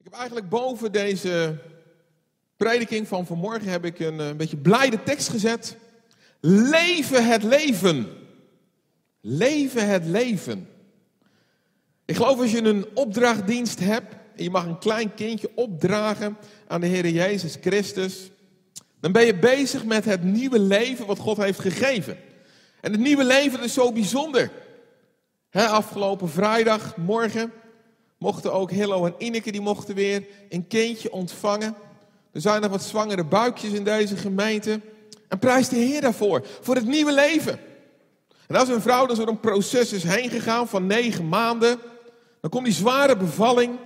Ik heb eigenlijk boven deze prediking van vanmorgen heb ik een, een beetje blijde tekst gezet. Leven het leven. Leven het leven. Ik geloof als je een opdrachtdienst hebt en je mag een klein kindje opdragen aan de Heer Jezus Christus, dan ben je bezig met het nieuwe leven wat God heeft gegeven. En het nieuwe leven is zo bijzonder. afgelopen vrijdag, morgen, mochten ook Hillo en Ineke, die mochten weer een kindje ontvangen. Er zijn nog wat zwangere buikjes in deze gemeente. En prijs de Heer daarvoor, voor het nieuwe leven. En als een vrouw dan door een proces is heen gegaan van negen maanden, dan komt die zware bevalling.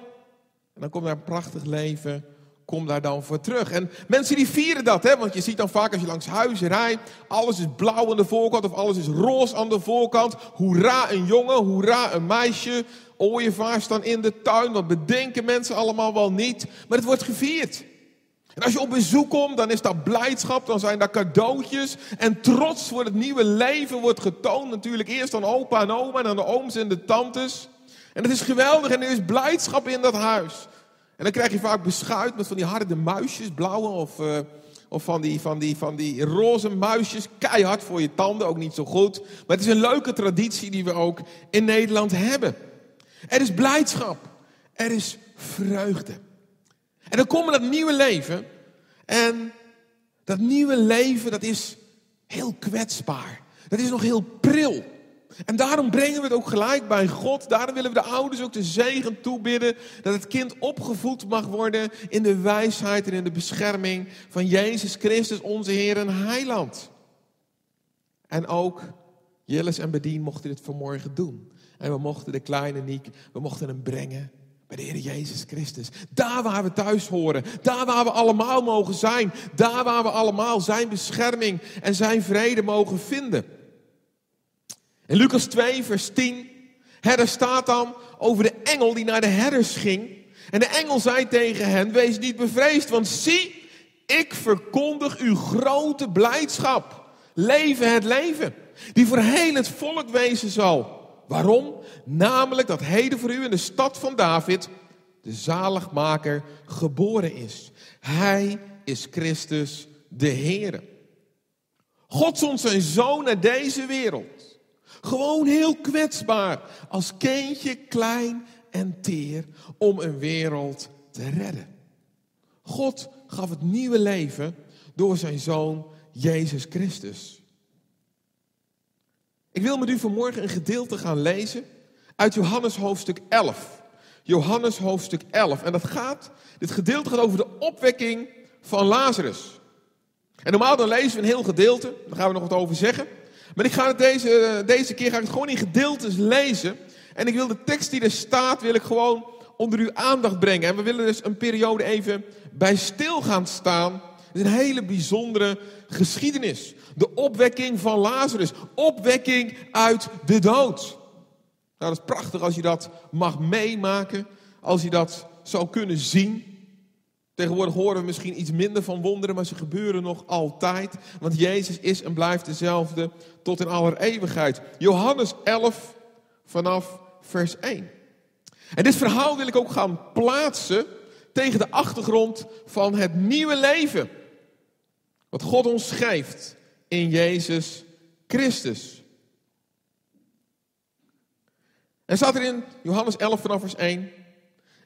En dan komt daar een prachtig leven, kom daar dan voor terug. En mensen die vieren dat, hè, want je ziet dan vaak als je langs huizen rijdt, alles is blauw aan de voorkant of alles is roze aan de voorkant. Hoera een jongen, hoera een meisje, ooievaars staan in de tuin. Wat bedenken mensen allemaal wel niet, maar het wordt gevierd. En als je op bezoek komt, dan is dat blijdschap, dan zijn daar cadeautjes. En trots voor het nieuwe leven wordt getoond. Natuurlijk eerst aan opa en oma en aan de ooms en de tantes. En het is geweldig en er is blijdschap in dat huis. En dan krijg je vaak beschuit met van die harde muisjes, blauwe of, uh, of van, die, van, die, van die roze muisjes. Keihard voor je tanden, ook niet zo goed. Maar het is een leuke traditie die we ook in Nederland hebben. Er is blijdschap. Er is vreugde. En dan komt dat nieuwe leven. En dat nieuwe leven, dat is heel kwetsbaar. Dat is nog heel pril. En daarom brengen we het ook gelijk bij God. Daarom willen we de ouders ook de zegen toebidden. Dat het kind opgevoed mag worden in de wijsheid en in de bescherming van Jezus Christus, onze Heer en Heiland. En ook Jilles en Bedien mochten dit vanmorgen doen. En we mochten de kleine Niek, we mochten hem brengen bij de Heer Jezus Christus. Daar waar we thuis horen. Daar waar we allemaal mogen zijn. Daar waar we allemaal zijn bescherming en zijn vrede mogen vinden. In Lucas 2, vers 10, herder staat dan over de engel die naar de herders ging. En de engel zei tegen hen, wees niet bevreesd, want zie, ik verkondig u grote blijdschap. Leven het leven, die voor heel het volk wezen zal. Waarom? Namelijk dat heden voor u in de stad van David de zaligmaker geboren is. Hij is Christus de Heer. God zond zijn zoon naar deze wereld gewoon heel kwetsbaar. Als kindje, klein en teer. Om een wereld te redden. God gaf het nieuwe leven door zijn zoon Jezus Christus. Ik wil met u vanmorgen een gedeelte gaan lezen uit Johannes hoofdstuk 11. Johannes hoofdstuk 11. En dat gaat, dit gedeelte gaat over de opwekking van Lazarus. En normaal dan lezen we een heel gedeelte, daar gaan we nog wat over zeggen. Maar ik ga het deze, deze keer ga ik het gewoon in gedeeltes lezen. En ik wil de tekst die er staat, wil ik gewoon onder uw aandacht brengen. En we willen dus een periode even bij stil gaan staan. Is een hele bijzondere geschiedenis. De opwekking van Lazarus. Opwekking uit de dood. Nou, dat is prachtig als je dat mag meemaken. Als je dat zou kunnen zien. Tegenwoordig horen we misschien iets minder van wonderen, maar ze gebeuren nog altijd. Want Jezus is en blijft dezelfde tot in aller eeuwigheid. Johannes 11 vanaf vers 1. En dit verhaal wil ik ook gaan plaatsen tegen de achtergrond van het nieuwe leven. Wat God ons geeft in Jezus Christus. En staat er in Johannes 11 vanaf vers 1.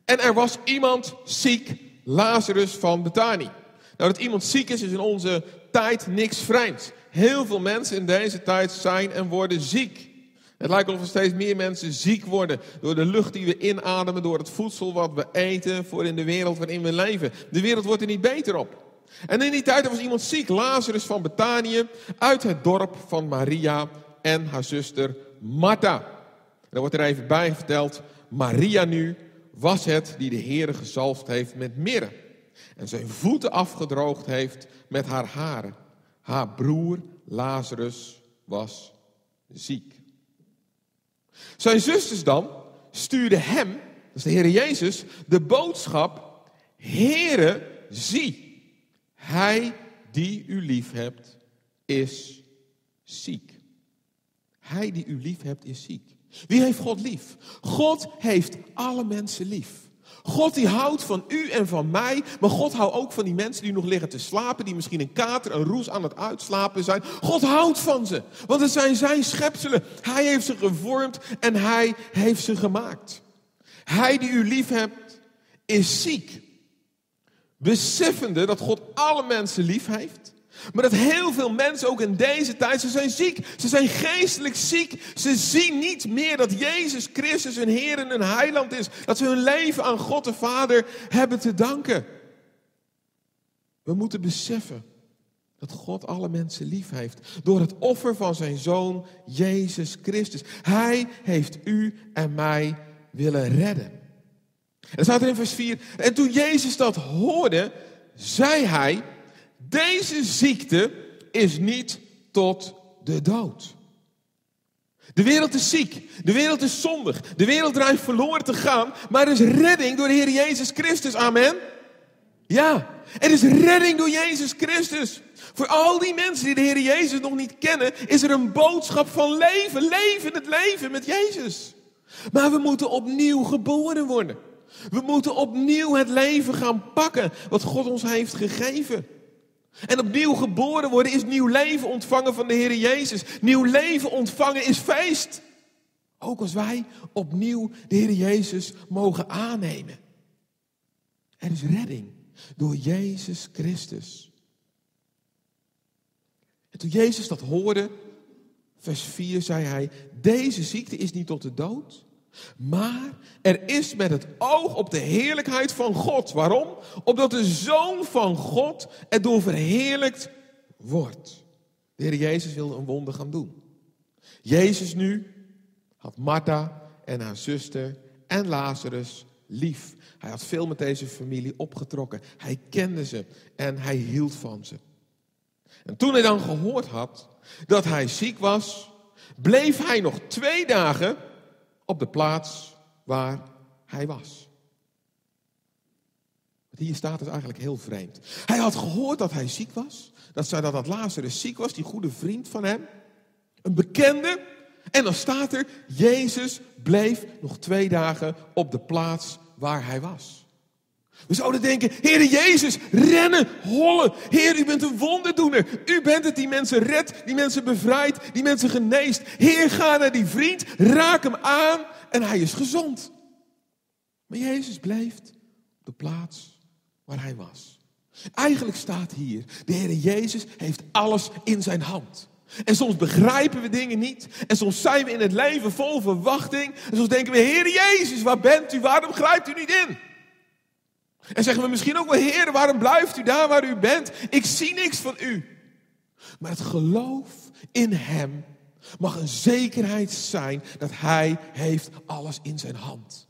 En er was iemand ziek Lazarus van Bethany. Nou, dat iemand ziek is, is in onze tijd niks vreemds. Heel veel mensen in deze tijd zijn en worden ziek. Het lijkt alsof er steeds meer mensen ziek worden door de lucht die we inademen, door het voedsel wat we eten, voor in de wereld waarin we leven. De wereld wordt er niet beter op. En in die tijd was iemand ziek, Lazarus van Betanië, uit het dorp van Maria en haar zuster Martha. Er wordt er even bij verteld, Maria nu was het die de Heere gezalfd heeft met mirre en zijn voeten afgedroogd heeft met haar haren. Haar broer Lazarus was ziek. Zijn zusters dan stuurden hem, dat is de Heer Jezus, de boodschap: Heere, zie, hij die u lief hebt, is ziek. Hij die u lief hebt, is ziek. Wie heeft God lief? God heeft alle mensen lief. God die houdt van u en van mij, maar God houdt ook van die mensen die nog liggen te slapen, die misschien een kater, een roes aan het uitslapen zijn. God houdt van ze, want het zijn zijn schepselen. Hij heeft ze gevormd en hij heeft ze gemaakt. Hij die u lief hebt, is ziek. Beseffende dat God alle mensen lief heeft. Maar dat heel veel mensen ook in deze tijd, ze zijn ziek. Ze zijn geestelijk ziek. Ze zien niet meer dat Jezus Christus hun Heer en hun Heiland is. Dat ze hun leven aan God de Vader hebben te danken. We moeten beseffen dat God alle mensen lief heeft. Door het offer van zijn Zoon Jezus Christus. Hij heeft u en mij willen redden. En staat er in vers 4. En toen Jezus dat hoorde, zei hij. Deze ziekte is niet tot de dood. De wereld is ziek. De wereld is zondig. De wereld dreigt verloren te gaan. Maar er is redding door de Heer Jezus Christus. Amen. Ja, er is redding door Jezus Christus. Voor al die mensen die de Heer Jezus nog niet kennen, is er een boodschap van leven. Leven het leven met Jezus. Maar we moeten opnieuw geboren worden. We moeten opnieuw het leven gaan pakken wat God ons heeft gegeven. En opnieuw geboren worden is nieuw leven ontvangen van de Heer Jezus. Nieuw leven ontvangen is feest. Ook als wij opnieuw de Heer Jezus mogen aannemen. Er is redding door Jezus Christus. En toen Jezus dat hoorde, vers 4, zei hij: Deze ziekte is niet tot de dood, maar er is met het oog op de heerlijkheid van God. Waarom? Opdat de Zoon van God erdoor verheerlijkt wordt. De Heer Jezus wilde een wonder gaan doen. Jezus nu had Martha en haar zuster en Lazarus lief. Hij had veel met deze familie opgetrokken. Hij kende ze en hij hield van ze. En toen hij dan gehoord had dat hij ziek was, bleef hij nog twee dagen op de plaats waar hij was. Hier staat het eigenlijk heel vreemd. Hij had gehoord dat hij ziek was. Dat zei dat, dat Lazarus ziek was, die goede vriend van hem. Een bekende. En dan staat er, Jezus bleef nog twee dagen op de plaats waar hij was. We zouden denken, Heer Jezus, rennen, hollen. Heer, u bent een wonderdoener. U bent het die mensen redt, die mensen bevrijdt, die mensen geneest. Heer, ga naar die vriend, raak hem aan en hij is gezond. Maar Jezus bleef op de plaats waar hij was. Eigenlijk staat hier, de Heer Jezus heeft alles in zijn hand. En soms begrijpen we dingen niet. En soms zijn we in het leven vol verwachting. En soms denken we, Heer Jezus, waar bent u? Waarom grijpt u niet in? En zeggen we misschien ook wel, Heer, waarom blijft u daar waar u bent? Ik zie niks van u. Maar het geloof in Hem mag een zekerheid zijn dat Hij heeft alles in zijn hand.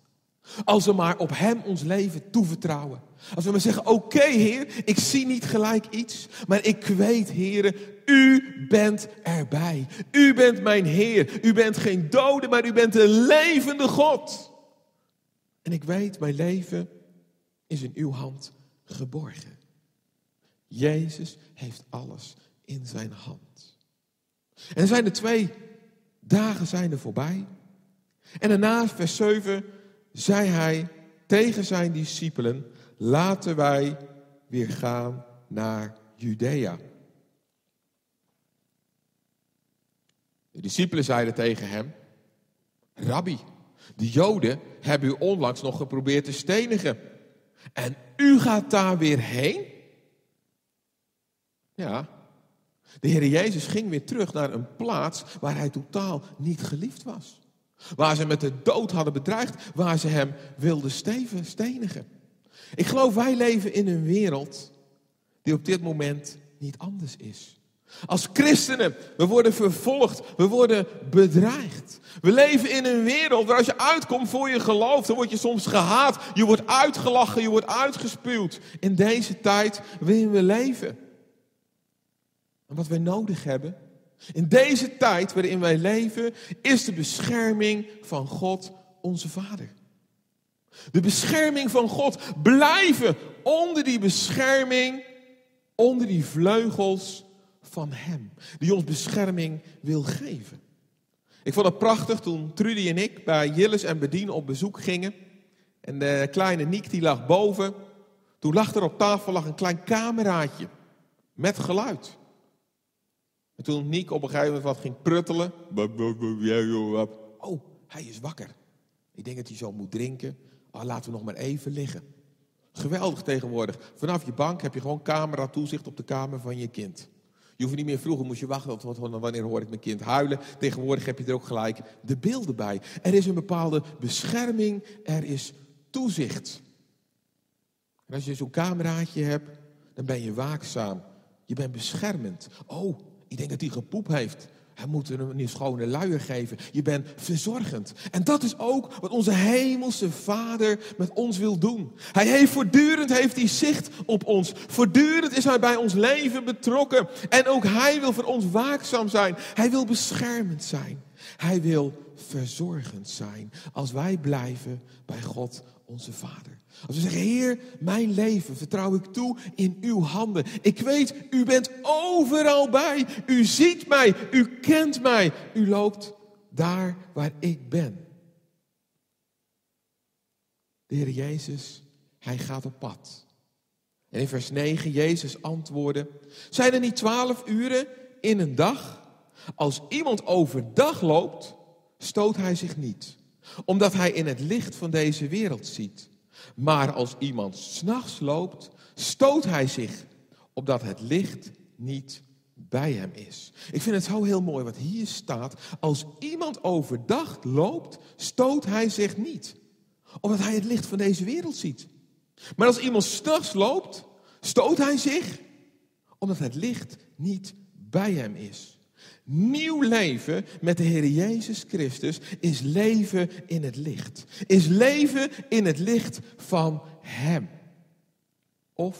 Als we maar op Hem ons leven toevertrouwen. Als we maar zeggen, oké Heer, ik zie niet gelijk iets, maar ik weet Heer, U bent erbij. U bent mijn Heer. U bent geen dode, maar U bent een levende God. En ik weet, mijn leven is in uw hand geborgen. Jezus heeft alles in zijn hand. En zijn er twee dagen zijn er voorbij. En daarna, vers 7, zei hij tegen zijn discipelen, laten wij weer gaan naar Judea. De discipelen zeiden tegen hem, Rabbi, de Joden hebben u onlangs nog geprobeerd te stenigen. En u gaat daar weer heen? Ja. De Heer Jezus ging weer terug naar een plaats waar hij totaal niet geliefd was. Waar ze met de dood hadden bedreigd, waar ze hem wilden steven, stenigen. Ik geloof wij leven in een wereld die op dit moment niet anders is. Als christenen, we worden vervolgd, we worden bedreigd. We leven in een wereld waar als je uitkomt voor je geloof, dan word je soms gehaat, je wordt uitgelachen, je wordt uitgespuwd. In deze tijd waarin we leven. En wat wij nodig hebben, in deze tijd waarin wij leven, is de bescherming van God, onze Vader. De bescherming van God. Blijven onder die bescherming, onder die vleugels van Hem, die ons bescherming wil geven. Ik vond het prachtig toen Trudy en ik bij Jillis en Bedien op bezoek gingen. En de kleine Niek die lag boven. Toen lag er op tafel lag een klein cameraatje met geluid. En toen Niek op een gegeven moment wat ging pruttelen. Oh, hij is wakker. Ik denk dat hij zo moet drinken. Oh, laten we nog maar even liggen. Geweldig tegenwoordig. Vanaf je bank heb je gewoon camera toezicht op de kamer van je kind. Je hoeft niet meer vroeger moest je wachten wanneer hoor ik mijn kind huilen. Tegenwoordig heb je er ook gelijk de beelden bij. Er is een bepaalde bescherming, er is toezicht. En als je zo'n cameraatje hebt, dan ben je waakzaam. Je bent beschermend. Oh, ik denk dat hij gepoep heeft. Hij moet hem een schone luier geven. Je bent verzorgend. En dat is ook wat onze hemelse Vader met ons wil doen. Hij heeft voortdurend heeft hij zicht op ons. Voortdurend is hij bij ons leven betrokken. En ook hij wil voor ons waakzaam zijn. Hij wil beschermend zijn. Hij wil verzorgend zijn. Als wij blijven bij God onze Vader. Als we zeggen, Heer, mijn leven vertrouw ik toe in uw handen. Ik weet, u bent overal bij. U ziet mij, u kent mij. U loopt daar waar ik ben. De Heer Jezus, hij gaat op pad. En in vers 9, Jezus antwoordde, zijn er niet twaalf uren in een dag? Als iemand overdag loopt, stoot hij zich niet, omdat hij in het licht van deze wereld ziet. Maar als iemand s'nachts loopt, stoot hij zich, opdat het licht niet bij hem is. Ik vind het zo heel mooi wat hier staat. Als iemand overdag loopt, stoot hij zich niet, omdat hij het licht van deze wereld ziet. Maar als iemand s'nachts loopt, stoot hij zich, omdat het licht niet bij hem is. Nieuw leven met de Heer Jezus Christus is leven in het licht. Is leven in het licht van Hem. Of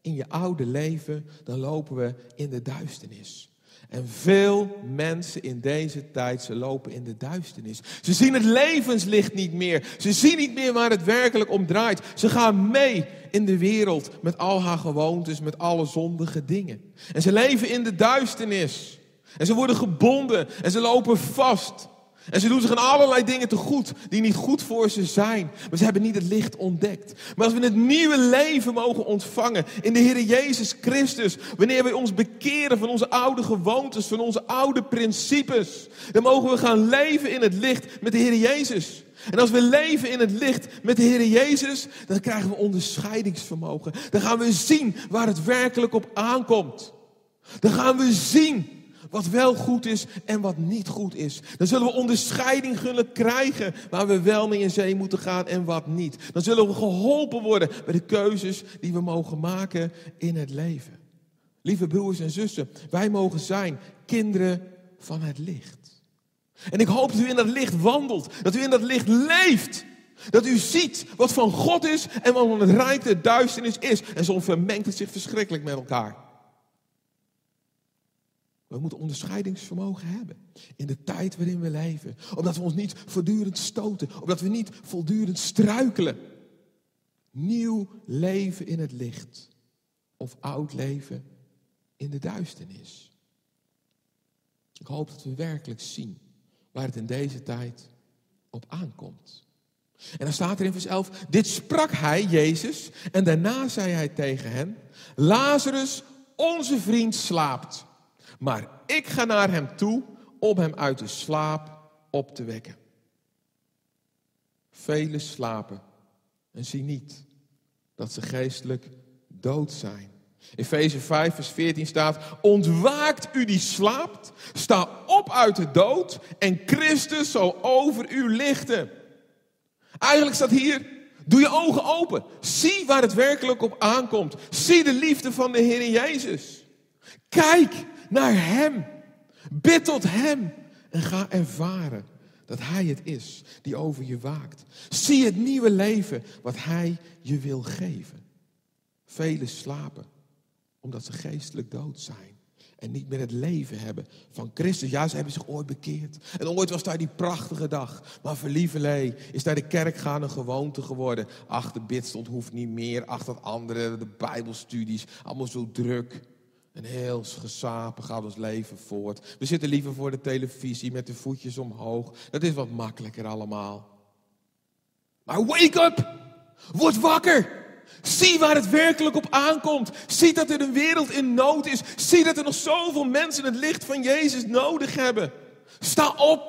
in je oude leven, dan lopen we in de duisternis. En veel mensen in deze tijd, ze lopen in de duisternis. Ze zien het levenslicht niet meer. Ze zien niet meer waar het werkelijk om draait. Ze gaan mee in de wereld met al haar gewoontes, met alle zondige dingen. En ze leven in de duisternis. En ze worden gebonden en ze lopen vast. En ze doen zich aan allerlei dingen te goed die niet goed voor ze zijn. Maar ze hebben niet het licht ontdekt. Maar als we het nieuwe leven mogen ontvangen in de Heer Jezus Christus. Wanneer wij ons bekeren van onze oude gewoontes, van onze oude principes. Dan mogen we gaan leven in het licht met de Heer Jezus. En als we leven in het licht met de Heer Jezus, dan krijgen we onderscheidingsvermogen. Dan gaan we zien waar het werkelijk op aankomt. Dan gaan we zien wat wel goed is en wat niet goed is. Dan zullen we onderscheiding kunnen krijgen waar we wel mee in zee moeten gaan en wat niet. Dan zullen we geholpen worden bij de keuzes die we mogen maken in het leven. Lieve broers en zussen, wij mogen zijn kinderen van het licht. En ik hoop dat u in dat licht wandelt, dat u in dat licht leeft. Dat u ziet wat van God is en wat van het rijk de duisternis is. En soms vermengt het zich verschrikkelijk met elkaar. We moeten onderscheidingsvermogen hebben in de tijd waarin we leven. Omdat we ons niet voortdurend stoten, omdat we niet voortdurend struikelen. Nieuw leven in het licht of oud leven in de duisternis. Ik hoop dat we werkelijk zien waar het in deze tijd op aankomt. En dan staat er in vers 11, dit sprak hij, Jezus, en daarna zei hij tegen hen, Lazarus, onze vriend, slaapt. Maar ik ga naar hem toe om hem uit de slaap op te wekken. Velen slapen en zien niet dat ze geestelijk dood zijn. Efeze 5, vers 14 staat: Ontwaakt u die slaapt, sta op uit de dood en Christus zal over u lichten. Eigenlijk staat hier: Doe je ogen open. Zie waar het werkelijk op aankomt. Zie de liefde van de Heer Jezus. Kijk naar Hem. Bid tot Hem en ga ervaren dat Hij het is die over je waakt. Zie het nieuwe leven wat Hij je wil geven. Velen slapen omdat ze geestelijk dood zijn. En niet meer het leven hebben van Christus. Ja, ze hebben zich ooit bekeerd. En ooit was daar die prachtige dag. Maar voor lieverlee is daar de kerk gaan een gewoonte geworden. Ach, de bidstond hoeft niet meer. Ach, dat andere, de bijbelstudies. Allemaal zo druk. En heel gesapen gaat ons leven voort. We zitten liever voor de televisie met de voetjes omhoog. Dat is wat makkelijker allemaal. Maar wake up! Word wakker. Zie waar het werkelijk op aankomt. Zie dat er een wereld in nood is. Zie dat er nog zoveel mensen het licht van Jezus nodig hebben. Sta op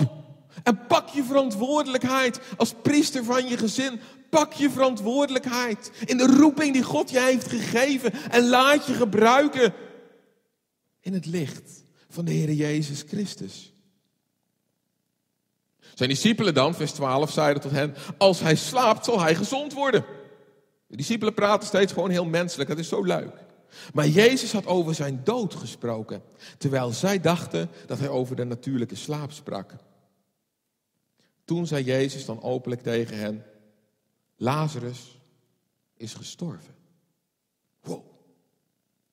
en pak je verantwoordelijkheid als priester van je gezin. Pak je verantwoordelijkheid in de roeping die God je heeft gegeven en laat je gebruiken in het licht van de Heer Jezus Christus. Zijn discipelen dan, vers 12, zeiden tot hen: Als hij slaapt, zal hij gezond worden. De discipelen praten steeds gewoon heel menselijk, dat is zo leuk. Maar Jezus had over zijn dood gesproken, terwijl zij dachten dat hij over de natuurlijke slaap sprak. Toen zei Jezus dan openlijk tegen hen: Lazarus is gestorven. Wow.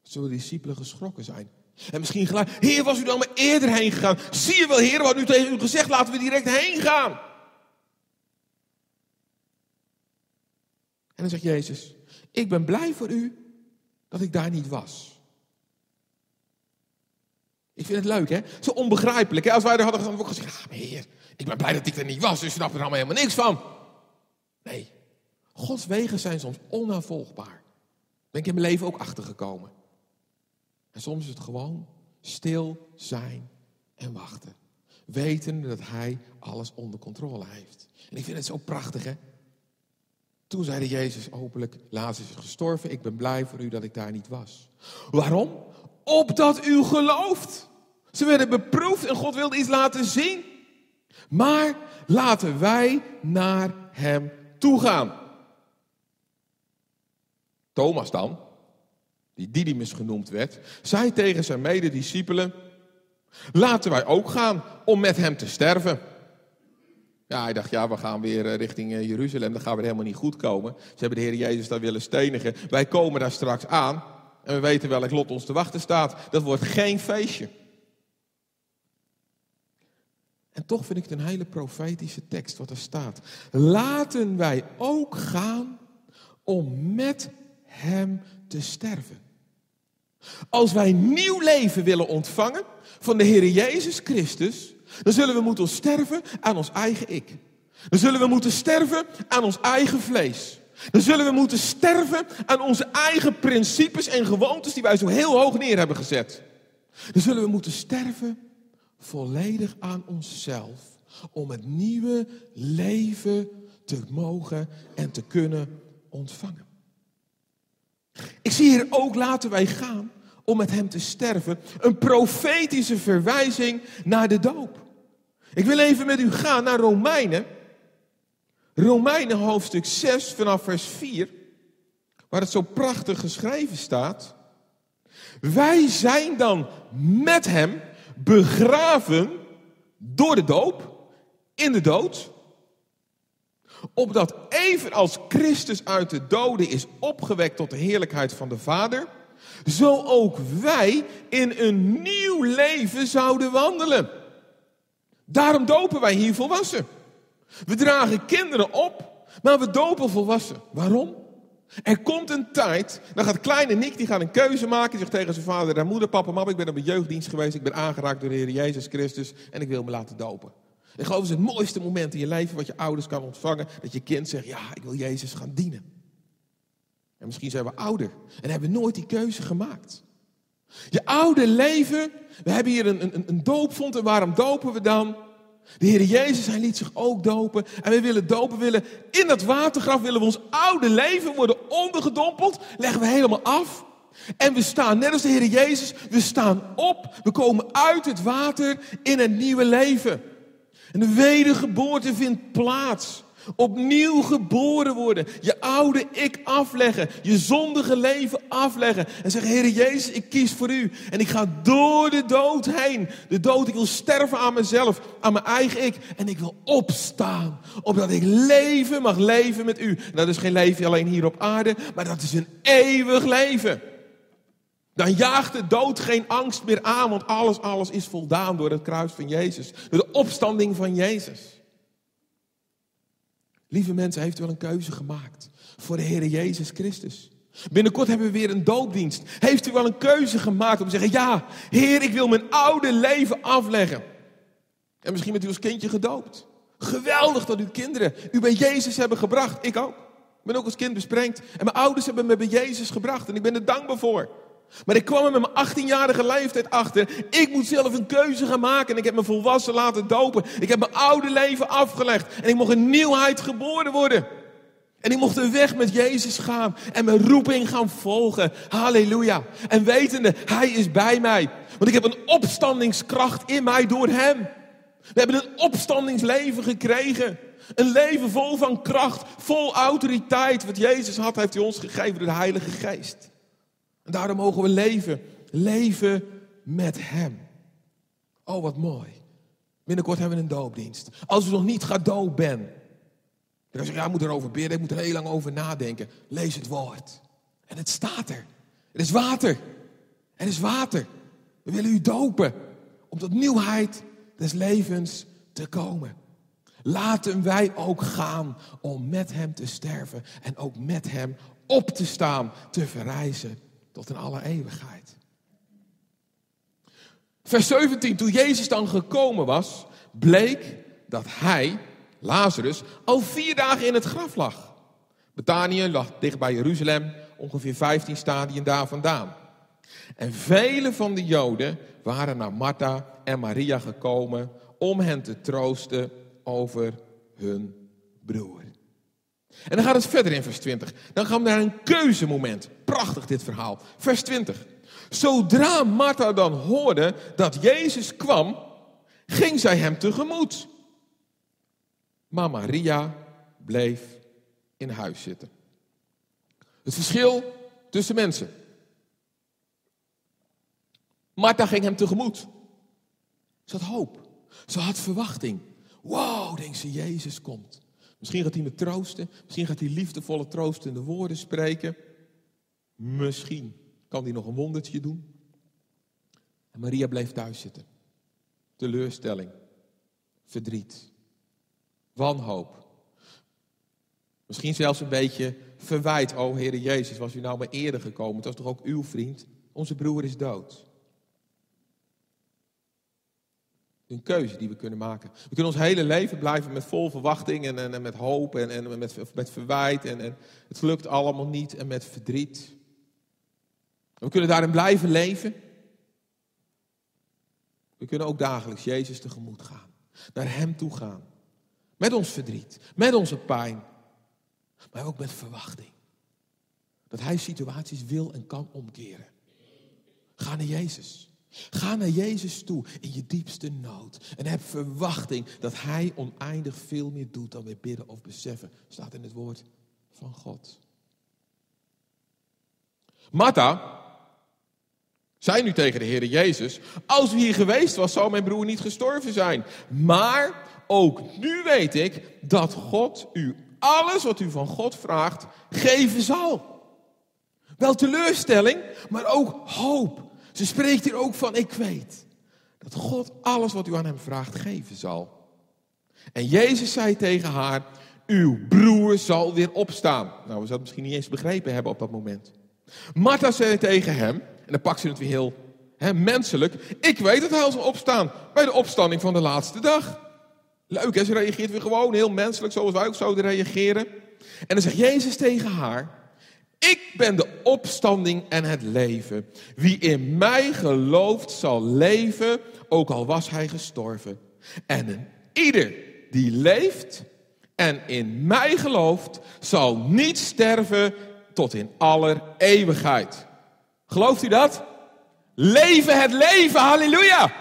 Zullen de discipelen geschrokken zijn? En misschien gelijk, Heer, was u dan maar eerder heen gegaan? Zie je wel, Heer, wat u tegen u gezegd, laten we direct heen gaan. En dan zegt Jezus, ik ben blij voor u dat ik daar niet was. Ik vind het leuk, hè? Zo onbegrijpelijk. Hè? Als wij er hadden we gezegd, ah, heer, ik ben blij dat ik er niet was, dus je snapt er allemaal helemaal niks van. Nee, Gods wegen zijn soms onnavolgbaar. Ben ik in mijn leven ook achtergekomen. En soms is het gewoon stil zijn en wachten. Weten dat Hij alles onder controle heeft. En ik vind het zo prachtig, hè? Toen zeide Jezus openlijk, Lazarus is gestorven, ik ben blij voor u dat ik daar niet was. Waarom? Opdat u gelooft. Ze werden beproefd en God wilde iets laten zien. Maar laten wij naar hem toe gaan. Thomas dan, die Didymus genoemd werd, zei tegen zijn medediscipelen: Laten wij ook gaan om met hem te sterven. Ja, hij dacht, ja, we gaan weer eh, richting eh, Jeruzalem, dat gaat weer helemaal niet goed komen. Ze hebben de Heer Jezus daar willen stenigen. Wij komen daar straks aan en we weten welk lot ons te wachten staat. Dat wordt geen feestje. En toch vind ik het een hele profetische tekst wat er staat. Laten wij ook gaan om met hem te sterven. Als wij nieuw leven willen ontvangen van de Heer Jezus Christus, dan zullen we moeten sterven aan ons eigen ik. Dan zullen we moeten sterven aan ons eigen vlees. Dan zullen we moeten sterven aan onze eigen principes en gewoontes die wij zo heel hoog neer hebben gezet. Dan zullen we moeten sterven volledig aan onszelf om het nieuwe leven te mogen en te kunnen ontvangen. Ik zie hier ook laten wij gaan om met hem te sterven. Een profetische verwijzing naar de doop. Ik wil even met u gaan naar Romeinen. Romeinen hoofdstuk 6 vanaf vers 4. Waar het zo prachtig geschreven staat. Wij zijn dan met hem begraven door de doop in de dood. Opdat evenals Christus uit de doden is opgewekt tot de heerlijkheid van de Vader, zo ook wij in een nieuw leven zouden wandelen. Daarom dopen wij hier volwassen. We dragen kinderen op, maar we dopen volwassen. Waarom? Er komt een tijd, dan gaat kleine Nick, die gaat een keuze maken. Die zegt tegen zijn vader en moeder, papa, mam, ik ben op een jeugddienst geweest. Ik ben aangeraakt door de Heer Jezus Christus en ik wil me laten dopen. Ik geloof, is het mooiste moment in je leven wat je ouders kan ontvangen. Dat je kind zegt, ja, ik wil Jezus gaan dienen. En misschien zijn we ouder en hebben nooit die keuze gemaakt. Je oude leven, we hebben hier een, een, een doopvond en waarom dopen we dan? De Heer Jezus, hij liet zich ook dopen. En we willen dopen, willen in dat watergraf, willen we ons oude leven worden ondergedompeld. Leggen we helemaal af. En we staan, net als de Heer Jezus, we staan op. We komen uit het water in een nieuwe leven. En de wedergeboorte vindt plaats. Opnieuw geboren worden. Je oude ik afleggen. Je zondige leven afleggen. En zeggen, Heer Jezus, ik kies voor u. En ik ga door de dood heen. De dood, ik wil sterven aan mezelf. Aan mijn eigen ik. En ik wil opstaan. Opdat ik leven mag leven met u. En dat is geen leven alleen hier op aarde. Maar dat is een eeuwig leven. Dan jaagt de dood geen angst meer aan. Want alles, alles is voldaan door het kruis van Jezus. Door de opstanding van Jezus. Lieve mensen, heeft u wel een keuze gemaakt voor de Heer Jezus Christus? Binnenkort hebben we weer een doopdienst. Heeft u wel een keuze gemaakt om te zeggen: Ja, Heer, ik wil mijn oude leven afleggen? En misschien bent u als kindje gedoopt. Geweldig dat uw kinderen u bij Jezus hebben gebracht. Ik ook. Ik ben ook als kind besprengd. En mijn ouders hebben me bij Jezus gebracht. En ik ben er dankbaar voor. Maar ik kwam er met mijn 18-jarige leeftijd achter. Ik moet zelf een keuze gaan maken. En ik heb me volwassen laten dopen. Ik heb mijn oude leven afgelegd. En ik mocht in nieuwheid geboren worden. En ik mocht de weg met Jezus gaan. En mijn roeping gaan volgen. Halleluja. En wetende, Hij is bij mij. Want ik heb een opstandingskracht in mij door Hem. We hebben een opstandingsleven gekregen. Een leven vol van kracht, vol autoriteit. Wat Jezus had, heeft hij ons gegeven door de Heilige Geest. En daarom mogen we leven. Leven met Hem. Oh, wat mooi. Binnenkort hebben we een doopdienst. Als u nog niet gedoopt bent. Dan zeg je, ja, ik moet erover bidden. Ik moet er heel lang over nadenken. Lees het woord. En het staat er. Er is water. Er is water. We willen u dopen. Om tot nieuwheid des levens te komen. Laten wij ook gaan om met Hem te sterven en ook met Hem op te staan, te verrijzen tot in alle eeuwigheid. Vers 17, toen Jezus dan gekomen was, bleek dat hij, Lazarus, al vier dagen in het graf lag. Betanië lag dicht bij Jeruzalem, ongeveer 15 stadien daar vandaan. En vele van de Joden waren naar Martha en Maria gekomen om hen te troosten over hun broer. En dan gaat het verder in vers 20. Dan gaan we naar een keuzemoment. Prachtig dit verhaal. Vers 20. Zodra Martha dan hoorde dat Jezus kwam, ging zij hem tegemoet. Maar Maria bleef in huis zitten. Het verschil tussen mensen. Martha ging hem tegemoet. Ze had hoop. Ze had verwachting. Wow, denkt ze, Jezus komt. Misschien gaat hij me troosten. Misschien gaat hij liefdevolle troostende woorden spreken. Misschien kan hij nog een wondertje doen. En Maria bleef thuis zitten. Teleurstelling. Verdriet. Wanhoop. Misschien zelfs een beetje verwijt. O Heere Jezus, was u nou maar eerder gekomen? Het was toch ook uw vriend? Onze broer is dood. Een keuze die we kunnen maken. We kunnen ons hele leven blijven met vol verwachting en, en, met hoop en, en met, met verwijt. En, en het lukt allemaal niet en met verdriet. We kunnen daarin blijven leven. We kunnen ook dagelijks Jezus tegemoet gaan. Naar Hem toe gaan. Met ons verdriet, met onze pijn. Maar ook met verwachting. Dat Hij situaties wil en kan omkeren. Ga naar Jezus. Ga naar Jezus toe in je diepste nood. En heb verwachting dat Hij oneindig veel meer doet dan we bidden of beseffen. Staat in het woord van God. Martha zei nu tegen de Heer Jezus: Als u hier geweest was, zou mijn broer niet gestorven zijn. Maar ook nu weet ik dat God u alles wat u van God vraagt geven zal. Wel teleurstelling, maar ook hoop. Ze spreekt hier ook van, ik weet dat God alles wat u aan hem vraagt geven zal. En Jezus zei tegen haar, uw broer zal weer opstaan. Nou, we zouden misschien niet eens begrepen hebben op dat moment. Martha zei tegen hem, en dan pakt ze het weer heel hè, menselijk. Ik weet dat hij zal opstaan bij de opstanding van de laatste dag. Leuk hè, ze reageert weer gewoon heel menselijk, zoals wij ook zouden reageren. En dan zegt Jezus tegen haar, ik ben de opstanding en het leven. Wie in mij gelooft zal leven, ook al was hij gestorven. En ieder die leeft en in mij gelooft, zal niet sterven tot in aller eeuwigheid. Gelooft u dat? Leven het leven, halleluja!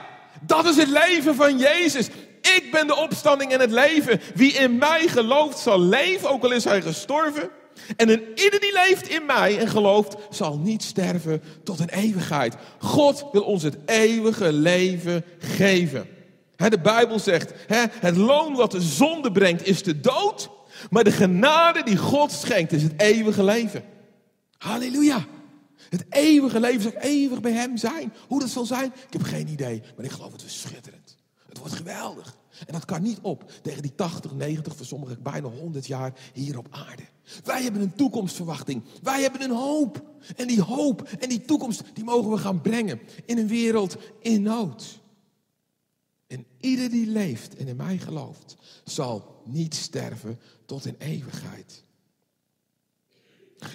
Dat is het leven van Jezus. Ik ben de opstanding en het leven. Wie in mij gelooft zal leven, ook al is hij gestorven. En een ieder die leeft in mij en gelooft, zal niet sterven tot een eeuwigheid. God wil ons het eeuwige leven geven. de Bijbel zegt, het loon wat de zonde brengt is de dood. Maar de genade die God schenkt is het eeuwige leven. Halleluja. Het eeuwige leven zal eeuwig bij hem zijn. Hoe dat zal zijn, ik heb geen idee. Maar ik geloof het is schitterend. Het wordt geweldig. En dat kan niet op tegen die 80, 90, voor sommigen bijna 100 jaar hier op aarde. Wij hebben een toekomstverwachting. Wij hebben een hoop. En die hoop en die toekomst, die mogen we gaan brengen in een wereld in nood. En ieder die leeft en in mij gelooft, zal niet sterven tot in eeuwigheid.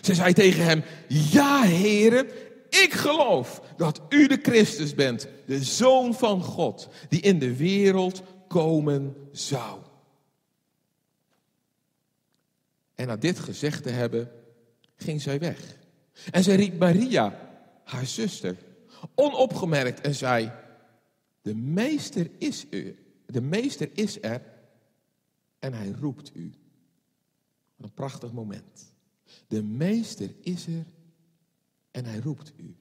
Ze zei tegen hem, ja heren, ik geloof dat u de Christus bent, de Zoon van God, die in de wereld komen zou. En na dit gezegd te hebben, ging zij weg. En zij riep Maria, haar zuster, onopgemerkt en zei: De meester is u, de meester is er en hij roept u. Een prachtig moment. De meester is er en hij roept u.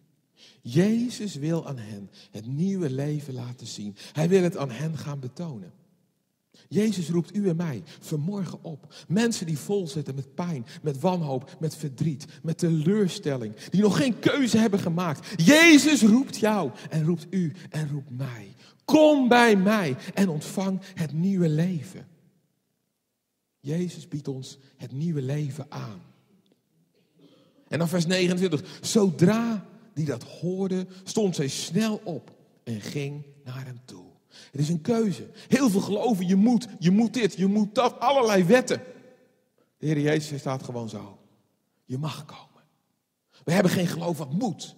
Jezus wil aan hen het nieuwe leven laten zien. Hij wil het aan hen gaan betonen. Jezus roept u en mij vanmorgen op. Mensen die vol zitten met pijn, met wanhoop, met verdriet, met teleurstelling. Die nog geen keuze hebben gemaakt. Jezus roept jou en roept u en roept mij. Kom bij mij en ontvang het nieuwe leven. Jezus biedt ons het nieuwe leven aan. En dan vers 29. Zodra die dat hoorde, stond zij snel op en ging naar hem toe. Het is een keuze. Heel veel geloven, je moet, je moet dit, je moet dat, allerlei wetten. De Heer Jezus staat gewoon zo. Je mag komen. We hebben geen geloof wat moet.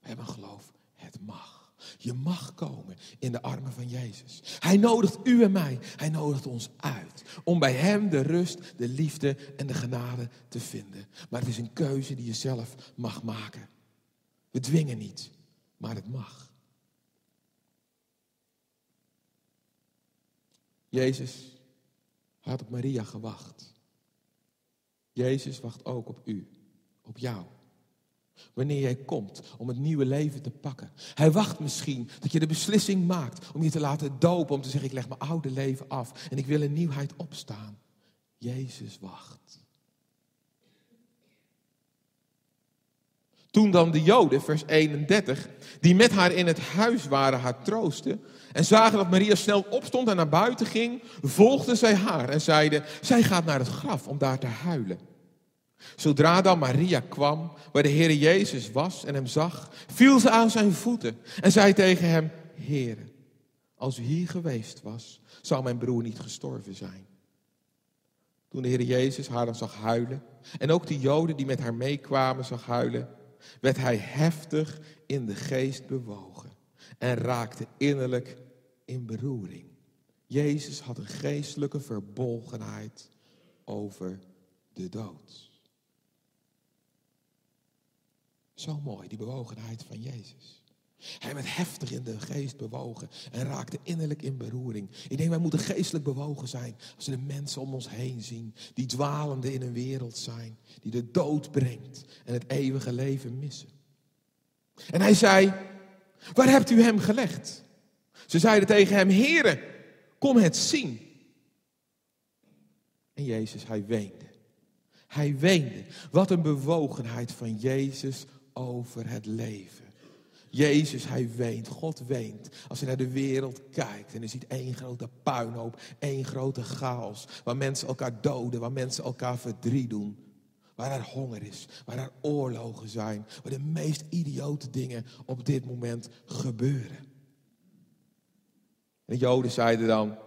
We hebben een geloof, het mag. Je mag komen in de armen van Jezus. Hij nodigt u en mij, hij nodigt ons uit. Om bij Hem de rust, de liefde en de genade te vinden. Maar het is een keuze die je zelf mag maken. We dwingen niet, maar het mag. Jezus had op Maria gewacht. Jezus wacht ook op u, op jou. Wanneer jij komt om het nieuwe leven te pakken. Hij wacht misschien dat je de beslissing maakt om je te laten dopen. Om te zeggen, ik leg mijn oude leven af en ik wil een nieuwheid opstaan. Jezus wacht. Toen dan de Joden, vers 31, die met haar in het huis waren, haar troosten. En zagen dat Maria snel opstond en naar buiten ging, volgden zij haar en zeiden: Zij gaat naar het graf om daar te huilen. Zodra dan Maria kwam, waar de Heer Jezus was en hem zag, viel ze aan zijn voeten en zei tegen hem: Heer, als u hier geweest was, zou mijn broer niet gestorven zijn. Toen de Heer Jezus haar dan zag huilen, en ook de Joden die met haar meekwamen zag huilen, werd hij heftig in de geest bewogen en raakte innerlijk in beroering. Jezus had een geestelijke verbolgenheid over de dood. Zo mooi, die bewogenheid van Jezus. Hij werd heftig in de geest bewogen en raakte innerlijk in beroering. Ik denk, wij moeten geestelijk bewogen zijn als we de mensen om ons heen zien, die dwalende in een wereld zijn, die de dood brengt en het eeuwige leven missen. En hij zei, waar hebt u hem gelegd? Ze zeiden tegen hem, Heere, kom het zien. En Jezus, hij weende. Hij weende. Wat een bewogenheid van Jezus over het leven. Jezus, hij weent. God weent. Als hij naar de wereld kijkt en hij ziet één grote puinhoop, één grote chaos. Waar mensen elkaar doden, waar mensen elkaar verdriet doen. Waar er honger is, waar er oorlogen zijn. Waar de meest idiote dingen op dit moment gebeuren. En de Joden zeiden dan,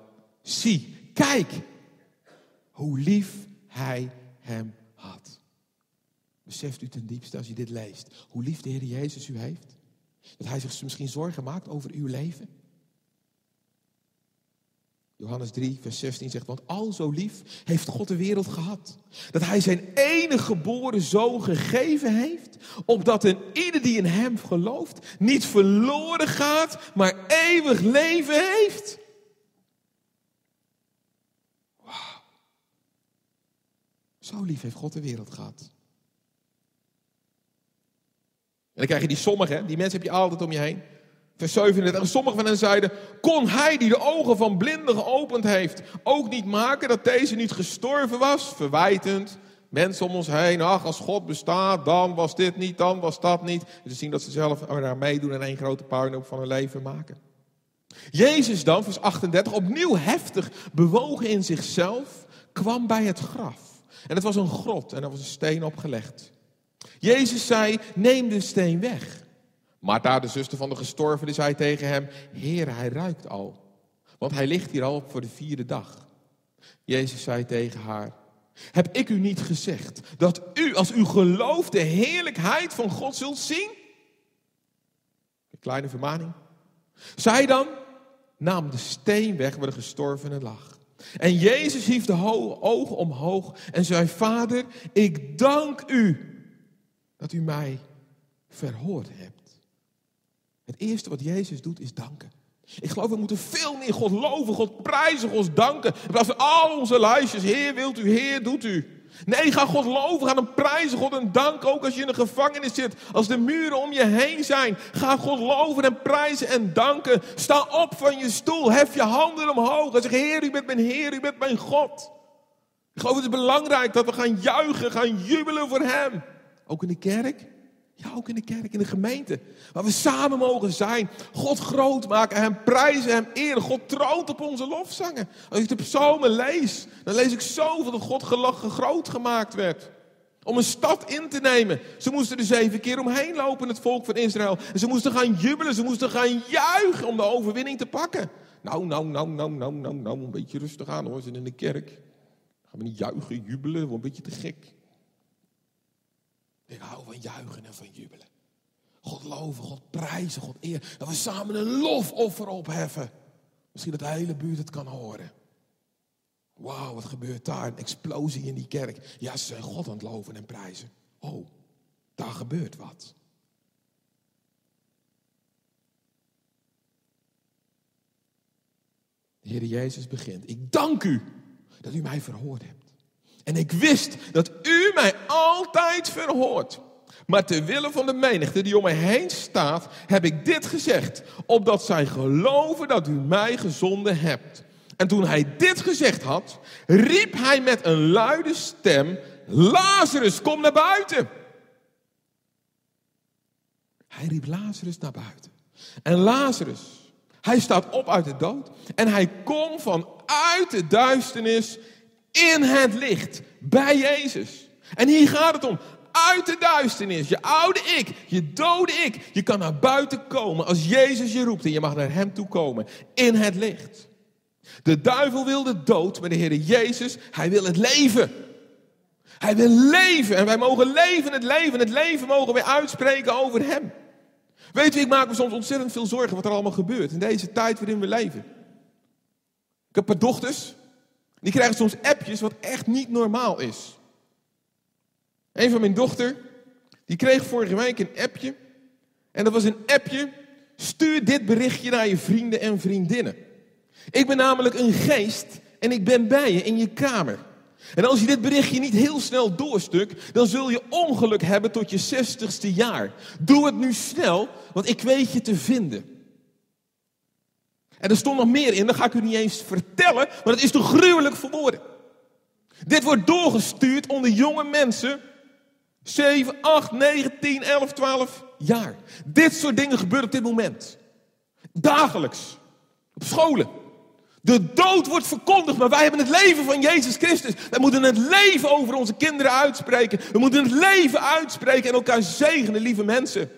zie, kijk hoe lief hij hem had. Beseft u ten diepste als je dit leest, hoe lief de Heer Jezus u heeft? Dat hij zich misschien zorgen maakt over uw leven? Johannes 3, vers 16 zegt, want al zo lief heeft God de wereld gehad. Dat hij zijn enige geboren zoon gegeven heeft, opdat een ieder die in hem gelooft niet verloren gaat, maar eeuwig leven heeft. Wauw. Zo lief heeft God de wereld gehad. En dan krijg je die sommigen, die mensen heb je altijd om je heen. Vers 37. En sommigen van hen zeiden: Kon hij die de ogen van blinden geopend heeft, ook niet maken dat deze niet gestorven was? Verwijtend. Mensen om ons heen. Ach, als God bestaat, dan was dit niet, dan was dat niet. Ze zien dat ze zelf daar meedoen en één grote puinhoop van hun leven maken. Jezus dan, vers 38, opnieuw heftig bewogen in zichzelf, kwam bij het graf. En het was een grot en er was een steen opgelegd. Jezus zei, neem de steen weg. Martha, de zuster van de gestorvene, zei tegen hem, Heer, hij ruikt al. Want hij ligt hier al voor de vierde dag. Jezus zei tegen haar, Heb ik u niet gezegd dat u, als u gelooft, de heerlijkheid van God zult zien? Een kleine vermaning. Zij dan nam de steen weg waar de gestorvene lag. En Jezus hief de ogen omhoog en zei: Vader, ik dank u dat u mij verhoord hebt. Het eerste wat Jezus doet is danken. Ik geloof, we moeten veel meer God loven, God prijzen, God danken. In plaats al onze lijstjes, Heer wilt u, Heer doet u. Nee, ga God loven, ga hem prijzen, God en dank ook als je in een gevangenis zit. Als de muren om je heen zijn. Ga God loven en prijzen en danken. Sta op van je stoel, hef je handen omhoog en zeg, Heer, u bent mijn Heer, u bent mijn God. Ik geloof, het is belangrijk dat we gaan juichen, gaan jubelen voor Hem. Ook in de kerk. Ja, ook in de kerk, in de gemeente. Waar we samen mogen zijn. God groot maken, Hem prijzen, Hem eren. God troont op onze lofzangen. Als ik de psalmen lees, dan lees ik zoveel dat God groot gemaakt werd. Om een stad in te nemen. Ze moesten er zeven keer omheen lopen, het volk van Israël. En ze moesten gaan jubelen, ze moesten gaan juichen om de overwinning te pakken. Nou, nou, nou, nou, nou, nou, nou, een beetje rustig aan hoor, ze in de kerk. Gaan we niet juichen, jubelen, wordt een beetje te gek. Ik hou van juichen en van jubelen. God loven, God prijzen, God eer. Dat we samen een lofoffer opheffen. Misschien dat de hele buurt het kan horen. Wauw, wat gebeurt daar? Een explosie in die kerk. Ja, ze zijn God aan het loven en prijzen. Oh, daar gebeurt wat. De Heer Jezus begint. Ik dank u dat u mij verhoord hebt. En ik wist dat u mij altijd verhoort. Maar ter wille van de menigte die om mij heen staat, heb ik dit gezegd, opdat zij geloven dat u mij gezonden hebt. En toen hij dit gezegd had, riep hij met een luide stem, Lazarus, kom naar buiten. Hij riep Lazarus naar buiten. En Lazarus, hij staat op uit de dood en hij komt vanuit de duisternis in het licht, bij Jezus. En hier gaat het om. Uit de duisternis, je oude ik, je dode ik. Je kan naar buiten komen als Jezus je roept en je mag naar Hem toe komen. In het licht. De duivel wil de dood, maar de Heer Jezus, Hij wil het leven. Hij wil leven en wij mogen leven het leven. Het leven mogen wij uitspreken over Hem. Weet u, ik maak me soms ontzettend veel zorgen wat er allemaal gebeurt in deze tijd waarin we leven. Ik heb een paar dochters. Die krijgen soms appjes wat echt niet normaal is. Een van mijn dochter, die kreeg vorige week een appje. En dat was een appje, stuur dit berichtje naar je vrienden en vriendinnen. Ik ben namelijk een geest en ik ben bij je in je kamer. En als je dit berichtje niet heel snel doorstuk, dan zul je ongeluk hebben tot je zestigste jaar. Doe het nu snel, want ik weet je te vinden. En er stond nog meer in, dat ga ik u niet eens vertellen, maar het is te gruwelijk voor woorden. Dit wordt doorgestuurd onder jonge mensen, 7, 8, 9, 10, 11, 12 jaar. Dit soort dingen gebeuren op dit moment. Dagelijks. Op scholen. De dood wordt verkondigd, maar wij hebben het leven van Jezus Christus. Wij moeten het leven over onze kinderen uitspreken. We moeten het leven uitspreken en elkaar zegenen, lieve mensen.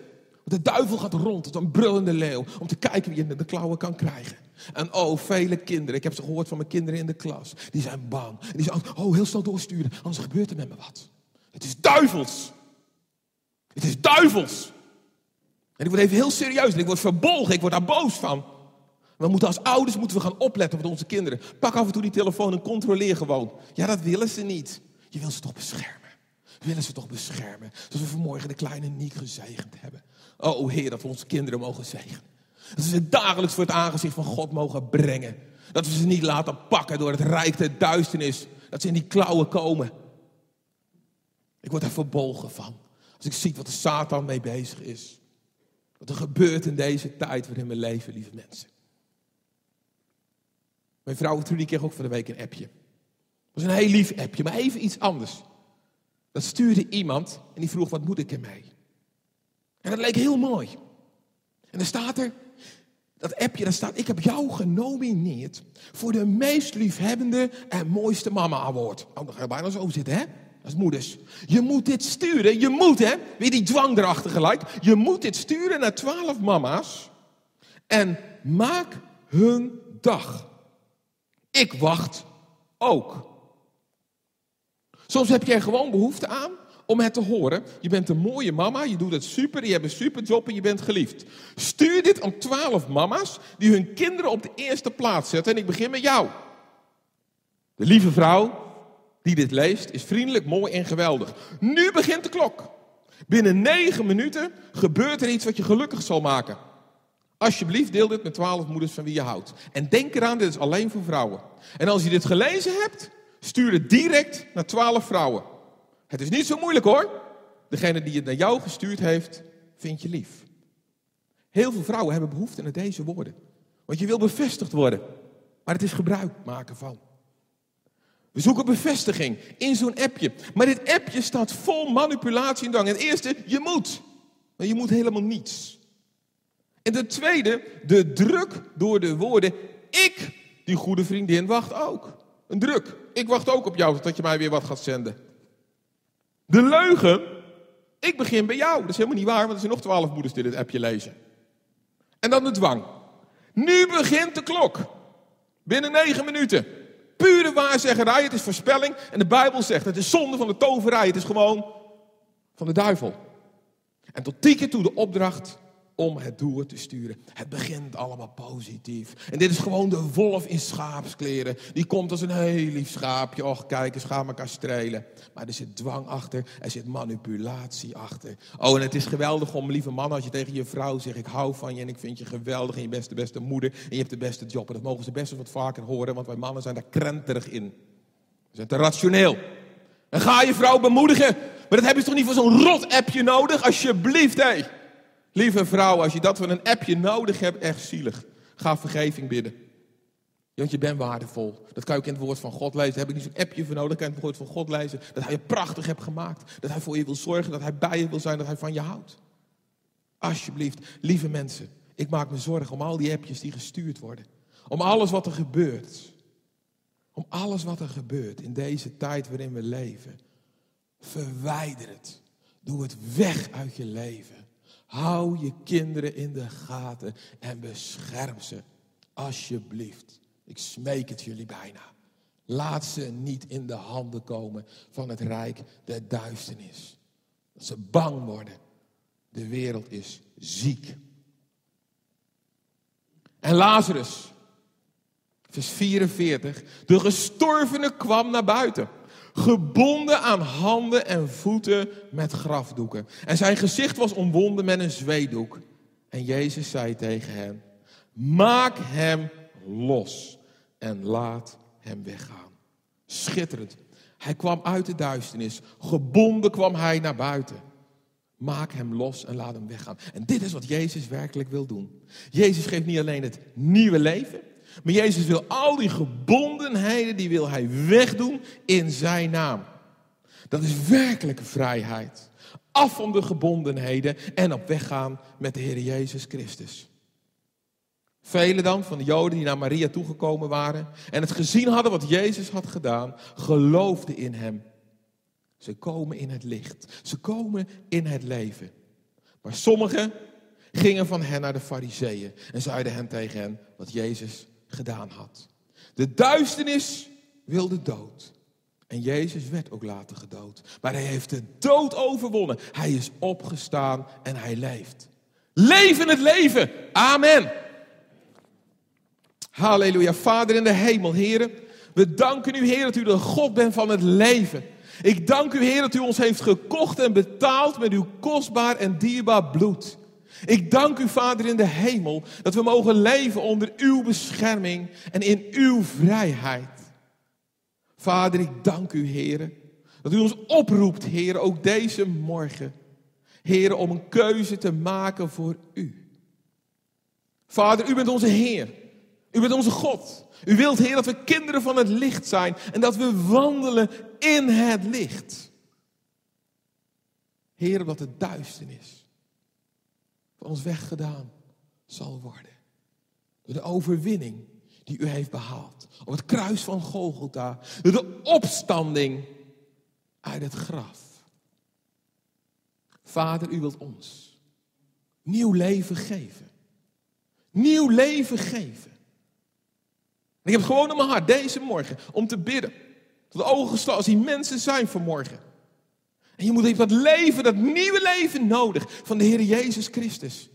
De duivel gaat rond als een brullende leeuw om te kijken wie je de klauwen kan krijgen. En oh, vele kinderen, ik heb ze gehoord van mijn kinderen in de klas, die zijn bang. Die zeggen, oh, heel snel doorsturen, anders gebeurt er met me wat. Het is duivels. Het is duivels. En ik word even heel serieus ik word verbolgen, ik word daar boos van. We moeten als ouders moeten we gaan opletten met onze kinderen. Pak af en toe die telefoon en controleer gewoon. Ja, dat willen ze niet. Je wil ze toch beschermen. Willen ze toch beschermen. Zoals we vanmorgen de kleine Niek gezegend hebben. Oh Heer, dat we onze kinderen mogen zegenen. Dat we ze dagelijks voor het aangezicht van God mogen brengen. Dat we ze niet laten pakken door het rijk der duisternis. Dat ze in die klauwen komen. Ik word er verbolgen van. Als ik zie wat de Satan mee bezig is. Wat er gebeurt in deze tijd waarin we leven, lieve mensen. Mijn vrouw Trudy kreeg ook van de week een appje. Het was een heel lief appje, maar even iets anders. Dat stuurde iemand en die vroeg, wat moet ik ermee? En dat leek heel mooi. En dan staat er, dat appje, daar staat, ik heb jou genomineerd voor de meest liefhebbende en mooiste mama award. Oh, dan ga bijna zo zitten, hè? Als moeders. Je moet dit sturen, je moet, hè? Weer die dwang erachter gelijk. Je moet dit sturen naar twaalf mama's. En maak hun dag. Ik wacht ook. Soms heb er gewoon behoefte aan om het te horen. Je bent een mooie mama, je doet het super, je hebt een superjob en je bent geliefd. Stuur dit aan twaalf mama's die hun kinderen op de eerste plaats zetten. En ik begin met jou. De lieve vrouw die dit leest is vriendelijk, mooi en geweldig. Nu begint de klok. Binnen negen minuten gebeurt er iets wat je gelukkig zal maken. Alsjeblieft, deel dit met twaalf moeders van wie je houdt. En denk eraan, dit is alleen voor vrouwen. En als je dit gelezen hebt, stuur het direct naar twaalf vrouwen. Het is niet zo moeilijk hoor. Degene die het naar jou gestuurd heeft, vind je lief. Heel veel vrouwen hebben behoefte aan deze woorden. Want je wil bevestigd worden. Maar het is gebruik maken van. We zoeken bevestiging in zo'n appje. Maar dit appje staat vol manipulatie en dwang. En eerste, je moet. Maar je moet helemaal niets. En ten tweede, de druk door de woorden. Ik, die goede vriendin, wacht ook. Een druk. Ik wacht ook op jou dat je mij weer wat gaat zenden. De leugen. Ik begin bij jou. Dat is helemaal niet waar, want er zijn nog twaalf moeders die dit appje lezen. En dan de dwang. Nu begint de klok. Binnen negen minuten. Pure waarzeggerij, het is voorspelling. En de Bijbel zegt, het is zonde van de toverij. Het is gewoon van de duivel. En tot tien keer toe de opdracht om het door te sturen. Het begint allemaal positief. En dit is gewoon de wolf in schaapskleren. Die komt als een heel lief schaapje. Och, kijk eens, ga elkaar strelen. Maar er zit dwang achter, er zit manipulatie achter. Oh, en het is geweldig om, lieve man, als je tegen je vrouw zegt... ik hou van je en ik vind je geweldig en je bent de beste moeder... en je hebt de beste job. En dat mogen ze best wel wat vaker horen, want wij mannen zijn daar krenterig in. We zijn te rationeel. En ga je vrouw bemoedigen. Maar dat heb je toch niet voor zo'n rot appje nodig? Alsjeblieft, hé. Lieve vrouw, als je dat van een appje nodig hebt, echt zielig. Ga vergeving bidden. Want je bent waardevol. Dat kan je ook in het woord van God lezen. Heb ik niet zo'n appje voor nodig. kan je het woord van God lezen. Dat hij je prachtig hebt gemaakt. Dat hij voor je wil zorgen. Dat hij bij je wil zijn. Dat hij van je houdt. Alsjeblieft, lieve mensen. Ik maak me zorgen om al die appjes die gestuurd worden. Om alles wat er gebeurt. Om alles wat er gebeurt in deze tijd waarin we leven. Verwijder het. Doe het weg uit je leven. Hou je kinderen in de gaten en bescherm ze. Alsjeblieft. Ik smeek het jullie bijna. Laat ze niet in de handen komen van het rijk der duisternis. Dat ze bang worden. De wereld is ziek. En Lazarus, vers 44, de gestorvene kwam naar buiten gebonden aan handen en voeten met grafdoeken. En zijn gezicht was omwonden met een zweedoek. En Jezus zei tegen hem, maak hem los en laat hem weggaan. Schitterend. Hij kwam uit de duisternis. Gebonden kwam hij naar buiten. Maak hem los en laat hem weggaan. En dit is wat Jezus werkelijk wil doen. Jezus geeft niet alleen het nieuwe leven. Maar Jezus wil al die gebondenheden, die wil hij wegdoen in zijn naam. Dat is werkelijke vrijheid. Af van de gebondenheden en op weg gaan met de Heer Jezus Christus. Velen dan van de Joden die naar Maria toegekomen waren en het gezien hadden wat Jezus had gedaan, geloofden in hem. Ze komen in het licht. Ze komen in het leven. Maar sommigen gingen van hen naar de fariseeën en zeiden hen tegen hen wat Jezus gedaan had. De duisternis wilde dood. En Jezus werd ook later gedood. Maar hij heeft de dood overwonnen. Hij is opgestaan en hij leeft. Leven het leven. Amen. Halleluja. Vader in de hemel, heren. We danken u, Heer, dat u de God bent van het leven. Ik dank u, Heer, dat u ons heeft gekocht en betaald met uw kostbaar en dierbaar bloed. Ik dank u, Vader in de hemel, dat we mogen leven onder uw bescherming en in uw vrijheid. Vader, ik dank u, Heer, dat u ons oproept, Heer, ook deze morgen. Om een keuze te maken voor u. Vader, u bent onze Heer. U bent onze God. U wilt, Heer, dat we kinderen van het licht zijn en dat we wandelen in het licht. Heer, wat het duisternis ons weggedaan zal worden. Door de overwinning die u heeft behaald. Op het kruis van Golgotha. Door de opstanding uit het graf. Vader, u wilt ons nieuw leven geven. Nieuw leven geven. ik heb gewoon in mijn hart deze morgen om te bidden. Tot de ogen gesloten, als die mensen zijn vanmorgen. En je moet even dat leven, dat nieuwe leven nodig van de Heer Jezus Christus.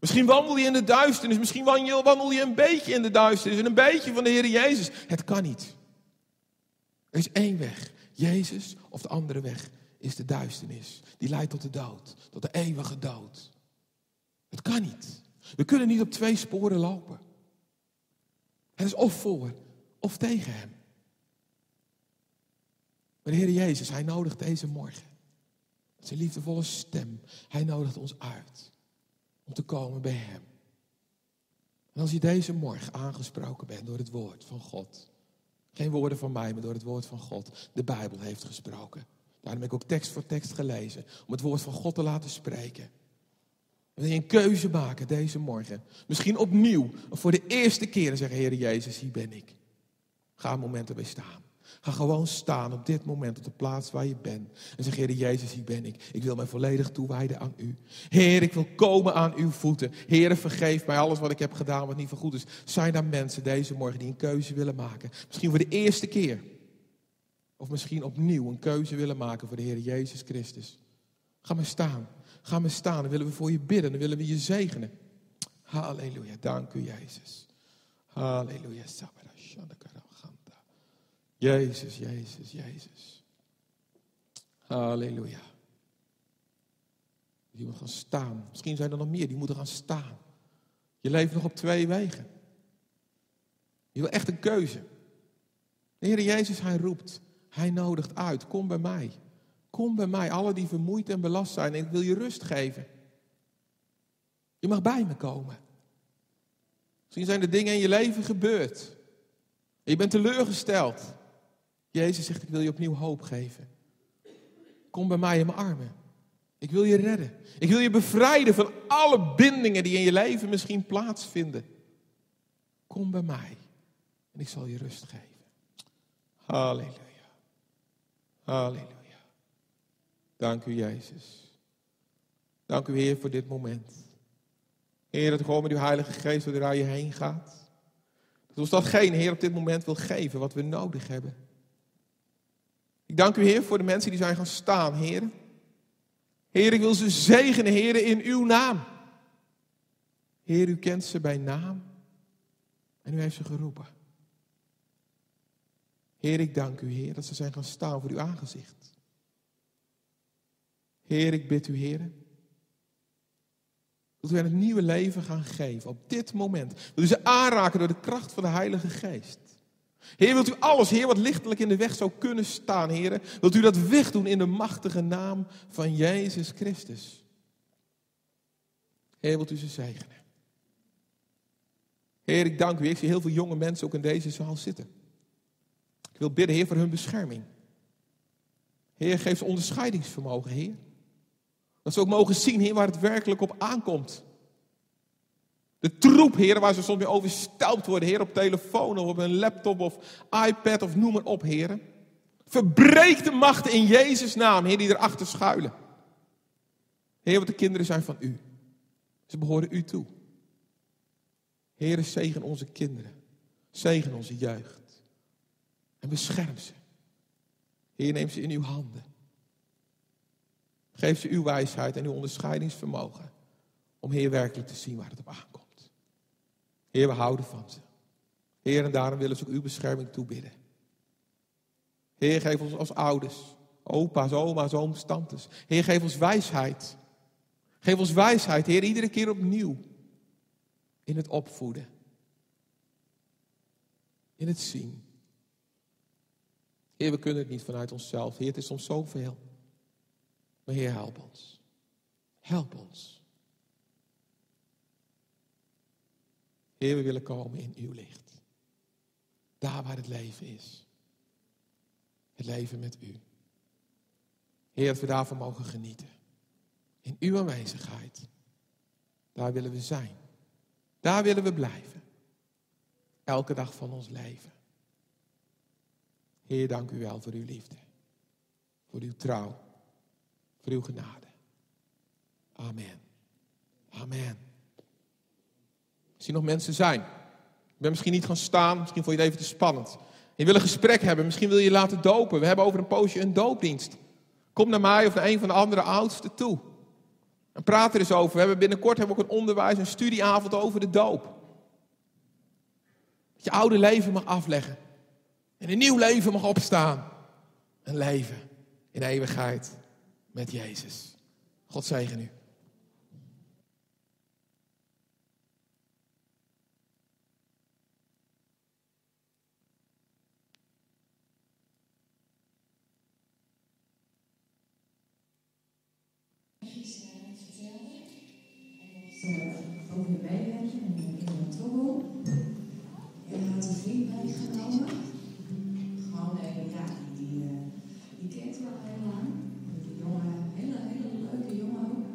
Misschien wandel je in de duisternis, misschien wandel je een beetje in de duisternis en een beetje van de Heer Jezus. Het kan niet. Er is één weg, Jezus of de andere weg is de duisternis. Die leidt tot de dood, tot de eeuwige dood. Het kan niet. We kunnen niet op twee sporen lopen. Het is of voor of tegen Hem. Maar de Heer Jezus, Hij nodigt deze morgen. Zijn liefdevolle stem. Hij nodigt ons uit om te komen bij Hem. En als je deze morgen aangesproken bent door het woord van God. Geen woorden van mij, maar door het woord van God. De Bijbel heeft gesproken. Daarom heb ik ook tekst voor tekst gelezen. Om het woord van God te laten spreken. Wil je een keuze maken deze morgen? Misschien opnieuw, of voor de eerste keer en zeggen: Heer Jezus, hier ben ik. Ga een moment erbij staan. Ga gewoon staan op dit moment op de plaats waar je bent. En zeg, Heer Jezus, hier ben ik. Ik wil mij volledig toewijden aan u. Heer, ik wil komen aan uw voeten. Heer, vergeef mij alles wat ik heb gedaan wat niet voor goed is. Zijn er mensen deze morgen die een keuze willen maken? Misschien voor de eerste keer. Of misschien opnieuw een keuze willen maken voor de Heer Jezus Christus. Ga maar staan. Ga maar staan. Dan willen we voor je bidden. Dan willen we je zegenen. Halleluja. Dank u, Jezus. Halleluja. Jezus, Jezus, Jezus. Halleluja. Die moet gaan staan. Misschien zijn er nog meer die moeten gaan staan. Je leeft nog op twee wegen. Je wil echt een keuze. De Heer Jezus, Hij roept. Hij nodigt uit. Kom bij mij. Kom bij mij, alle die vermoeid en belast zijn. En ik wil je rust geven. Je mag bij me komen. Misschien zijn er dingen in je leven gebeurd. je bent teleurgesteld. Jezus zegt, ik wil je opnieuw hoop geven. Kom bij mij in mijn armen. Ik wil je redden. Ik wil je bevrijden van alle bindingen die in je leven misschien plaatsvinden. Kom bij mij en ik zal je rust geven. Halleluja. Halleluja. Dank u, Jezus. Dank u, Heer, voor dit moment. Heer, dat gewoon met uw Heilige Geest door je heen gaat. Dat ons datgene, Heer, op dit moment wil geven wat we nodig hebben. Ik dank u, Heer, voor de mensen die zijn gaan staan, Heer. Heer, ik wil ze zegenen, Heer, in uw naam. Heer, u kent ze bij naam en u heeft ze geroepen. Heer, ik dank u, Heer, dat ze zijn gaan staan voor uw aangezicht. Heer, ik bid u, Heer, dat u hen een nieuwe leven gaan geven op dit moment. Dat u ze aanraken door de kracht van de Heilige Geest. Heer, wilt u alles, Heer, wat lichtelijk in de weg zou kunnen staan, Heer, wilt u dat wegdoen in de machtige naam van Jezus Christus. Heer, wilt u ze zegenen. Heer, ik dank u. Ik zie heel veel jonge mensen ook in deze zaal zitten. Ik wil bidden, Heer, voor hun bescherming. Heer, geef ze onderscheidingsvermogen, Heer. Dat ze ook mogen zien, Heer, waar het werkelijk op aankomt. De troep, Heer, waar ze soms mee overstelpt worden, Heer, op telefoon of op een laptop of iPad of noem maar op, Heer. Verbreek de machten in Jezus' naam, Heer, die erachter schuilen. Heer, want de kinderen zijn van U. Ze behoren U toe. Heer, zegen onze kinderen. Zegen onze jeugd. En bescherm ze. Heer, neem ze in uw handen. Geef ze uw wijsheid en uw onderscheidingsvermogen. Om Heer werkelijk te zien waar het op aankomt. Heer, we houden van ze. Heer, en daarom willen ze ook uw bescherming toebidden. Heer, geef ons als ouders, opa's, oma's, ooms, tantes. Heer, geef ons wijsheid. Geef ons wijsheid, Heer, iedere keer opnieuw. In het opvoeden. In het zien. Heer, we kunnen het niet vanuit onszelf. Heer, het is soms zoveel. Maar Heer, help ons. Help ons. Heer, we willen komen in uw licht. Daar waar het leven is. Het leven met u. Heer, dat we daarvan mogen genieten. In uw aanwezigheid. Daar willen we zijn. Daar willen we blijven. Elke dag van ons leven. Heer, dank u wel voor uw liefde. Voor uw trouw. Voor uw genade. Amen. Amen. Er nog mensen zijn. Ik ben misschien niet gaan staan, misschien vond je het even te spannend. Je wil een gesprek hebben, misschien wil je je laten dopen. We hebben over een poosje een doopdienst. Kom naar mij of naar een van de andere oudsten toe. En praat er eens over. We hebben binnenkort hebben we ook een onderwijs, een studieavond over de doop. Dat je oude leven mag afleggen. En een nieuw leven mag opstaan. Een leven in eeuwigheid met Jezus. God zegen u. over de bijwerking en in de trommel. En hij had een vriend meegenomen. Gewoon even, ja, die, uh, die kent wel heel lang. Jongen, hele, hele leuke jongen ook.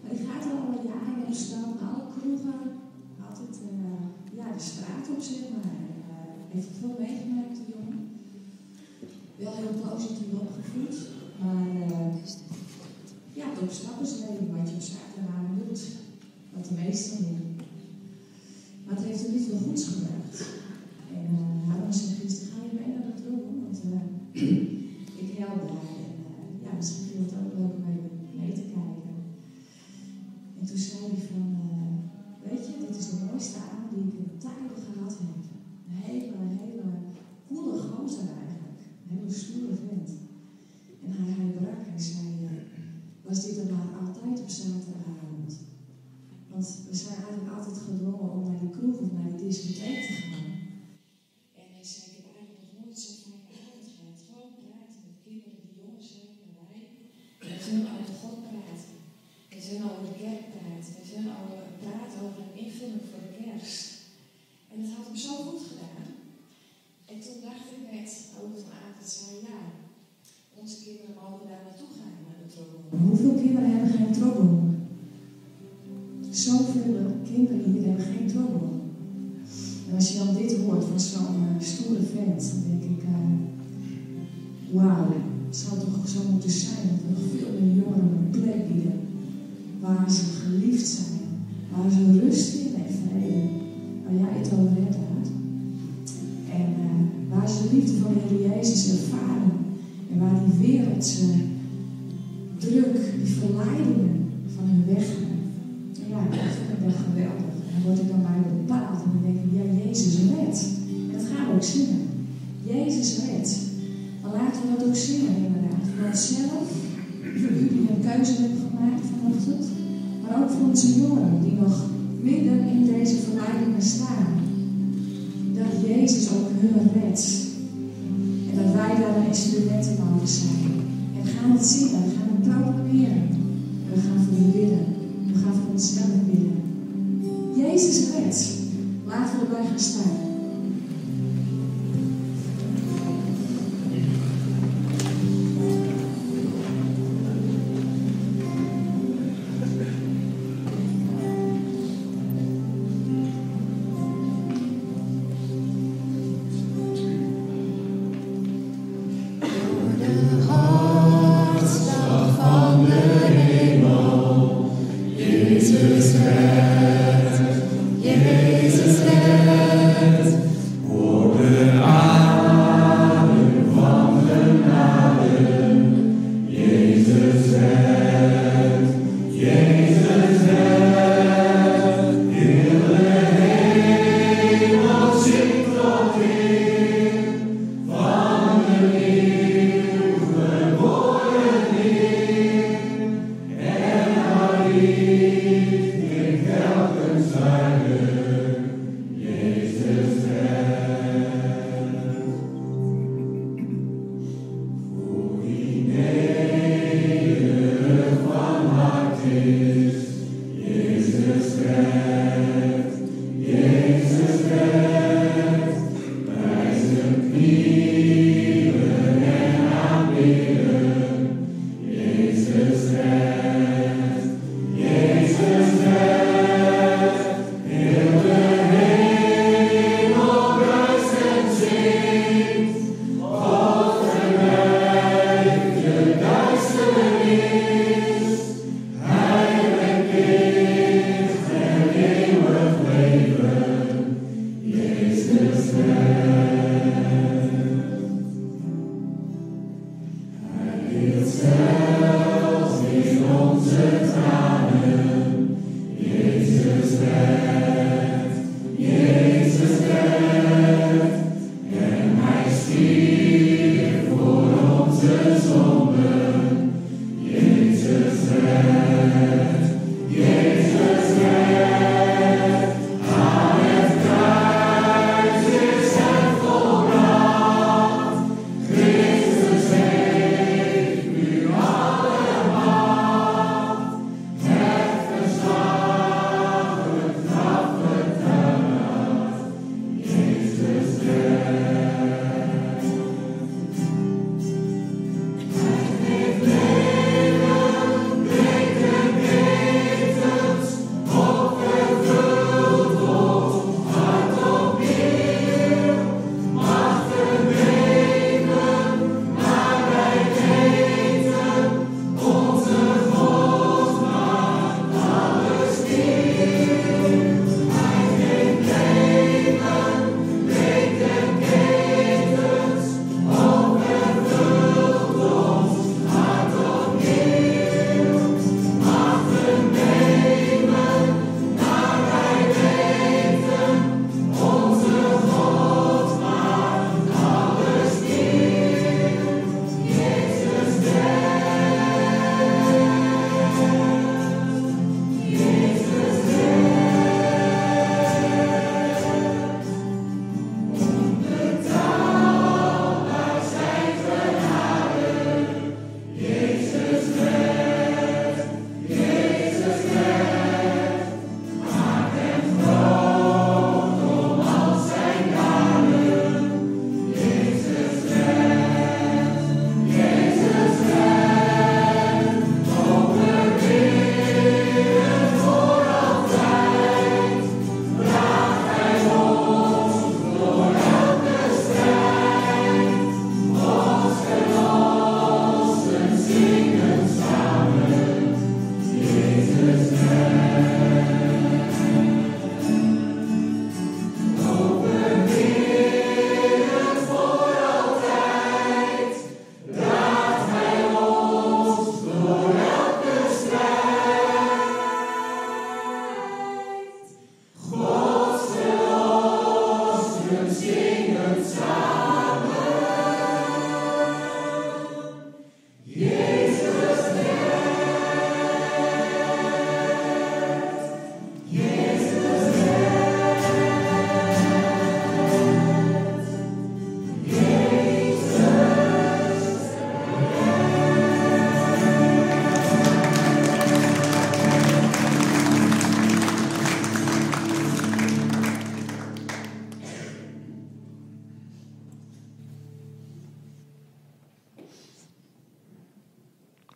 Maar die gaat al een jaren op staan, alle kroegen, altijd ja, de straat op zeg maar. Heeft veel meegemaakt, die jongen. Wel heel positief opgevoed, maar ja, het opstappersleven wat je op zaterdag doet wat de meesten doen. Maar het heeft hem niet veel goeds gebracht. En uh, Jezus ook hun redt. En dat wij daar een instrumenten mogen zijn. En gaan het zingen, we gaan het proclameren. En we gaan voor u bidden. We gaan voor onszelf bidden. Jezus redt. Laten we erbij gaan staan.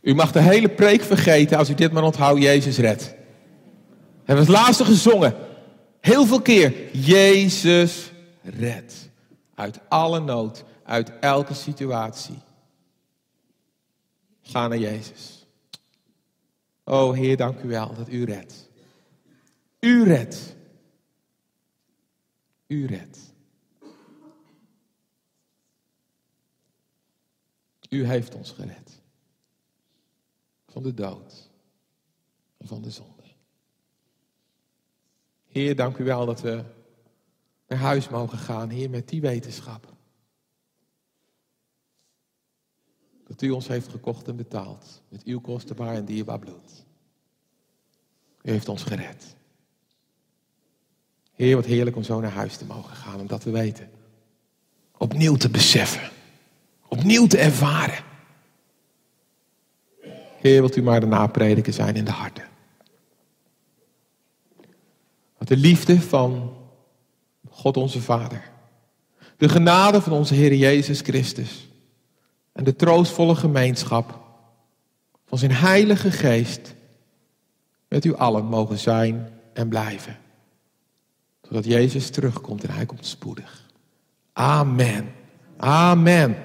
U mag de hele preek vergeten als u dit maar onthoudt, Jezus redt. We hebben het laatste gezongen. Heel veel keer. Jezus redt. Uit alle nood, uit elke situatie. Ga naar Jezus. O Heer, dank u wel dat u redt. U redt. U redt. U heeft ons gered. Van de dood. En van de zonde. Heer, dank u wel dat we naar huis mogen gaan, Heer, met die wetenschap. Dat u ons heeft gekocht en betaald. Met uw kostbaar en dierbaar bloed. U heeft ons gered. Heer, wat heerlijk om zo naar huis te mogen gaan. Omdat we weten. Opnieuw te beseffen. Opnieuw te ervaren. Heer, wilt u maar de naprediker zijn in de harten. Wat de liefde van God onze Vader. De genade van onze Heer Jezus Christus. En de troostvolle gemeenschap van zijn Heilige Geest. Met u allen mogen zijn en blijven. Zodat Jezus terugkomt en hij komt spoedig. Amen. Amen.